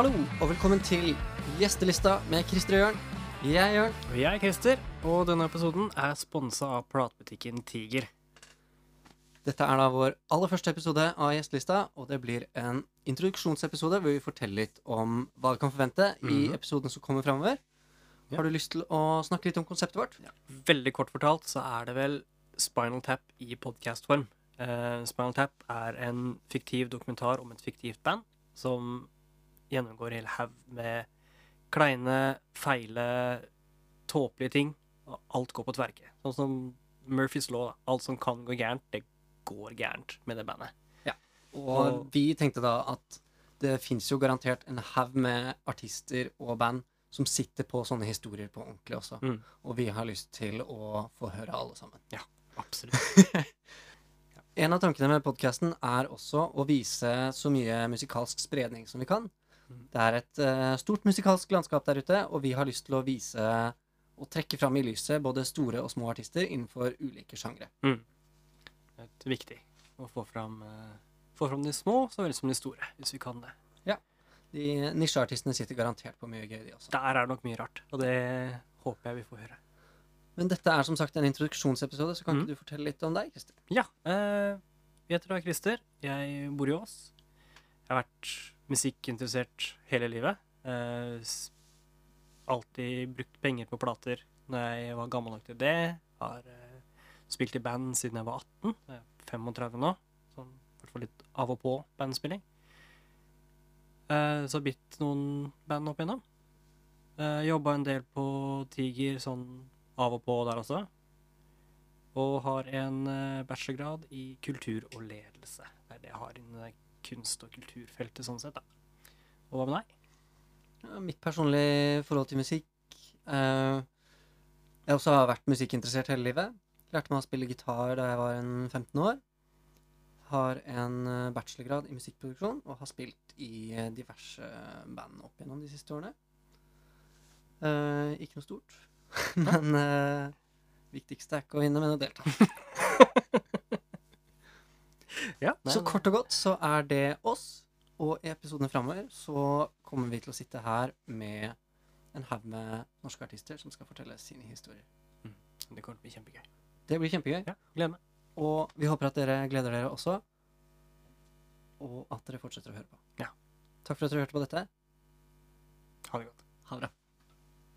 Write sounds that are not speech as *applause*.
Hallo, og velkommen til Gjestelista med Christer og Jørn. Jeg er Jørn. Og jeg er Christer, og denne episoden er sponsa av platebutikken Tiger. Dette er da vår aller første episode av Gjestelista, og det blir en introduksjonsepisode hvor vi forteller litt om hva vi kan forvente i Mhm. episoden som kommer framover. Ja. Har du lyst til å snakke litt om konseptet vårt? Veldig kort fortalt så er det vel Spinal Tap i podcastform. Uh, Spinal Tap er en fiktiv dokumentar om et fiktivt band som gjennomgår hele hel haug med kleine, feile, tåpelige ting. Og alt går på tverke. Sånn som Murphys law. Da. Alt som kan gå gærent, det går gærent med det bandet. Og Og- vi tenkte da at det fins jo garantert en haug med artister og band som sitter på sånne historier på ordentlig også. Mm. Og vi har lyst til å få høre alle sammen. Ja, Absolutt. *laughs* En av tankene med podkasten er også å vise så mye musikalsk spredning som vi kan. Det er et eh, stort musikalsk landskap der ute, og vi har lyst til å vise og trekke fram i lyset både store og små artister innenfor ulike sjangre. Det er viktig å få fram, eh, få fram de små så vel som de store, hvis vi kan det. Ja. De nisjeartistene sitter garantert på mye gøy, de også. Der er det nok mye rart, og det håper jeg vi får høre. Men dette er som sagt en introduksjonsepisode, så kan Mhm. ikke du fortelle litt om deg, Christer? Ja, eh, jeg heter da Christer. Jeg bor i Ås. Jeg har vært musikkinteressert hele livet. Uh, alltid brukt penger på plater når jeg var gammel nok til det. Har uh, spilt i band siden jeg var 18. Jeg er 35 nå. Sånn i hvert fall litt av og på bandspilling. Uh, så har bitt noen band opp igjennom. Uh, Jobba en del på Tiger sånn av og på der også. Og har en bachelorgrad i kultur og ledelse. Det er det jeg har innen kunst- og kulturfeltet sånn sett, da. Og hva med deg? Ja, mitt personlige forhold til musikk eh, Jeg også har vært musikkinteressert hele livet. Lærte meg å spille gitar da jeg var en 15 år. Har en eh, bachelorgrad i musikkproduksjon og har spilt i eh, diverse band opp gjennom de siste årene. Eh, ikke noe stort, *laughs* men eh, viktigste er ikke å vinne, men å delta. *laughs* Ja, *laughs* Så kort og godt så er det oss. Og i episodene framover så kommer vi til å sitte her med en haug med norske artister som skal fortelle sine historier. Det kommer til å bli kjempegøy. Det blir kjempegøy. Ja, gleder meg. Og vi håper at dere gleder dere også. Og at dere fortsetter å høre på. Ja. Takk for at dere hørte på dette. Ha det godt. Ha det bra.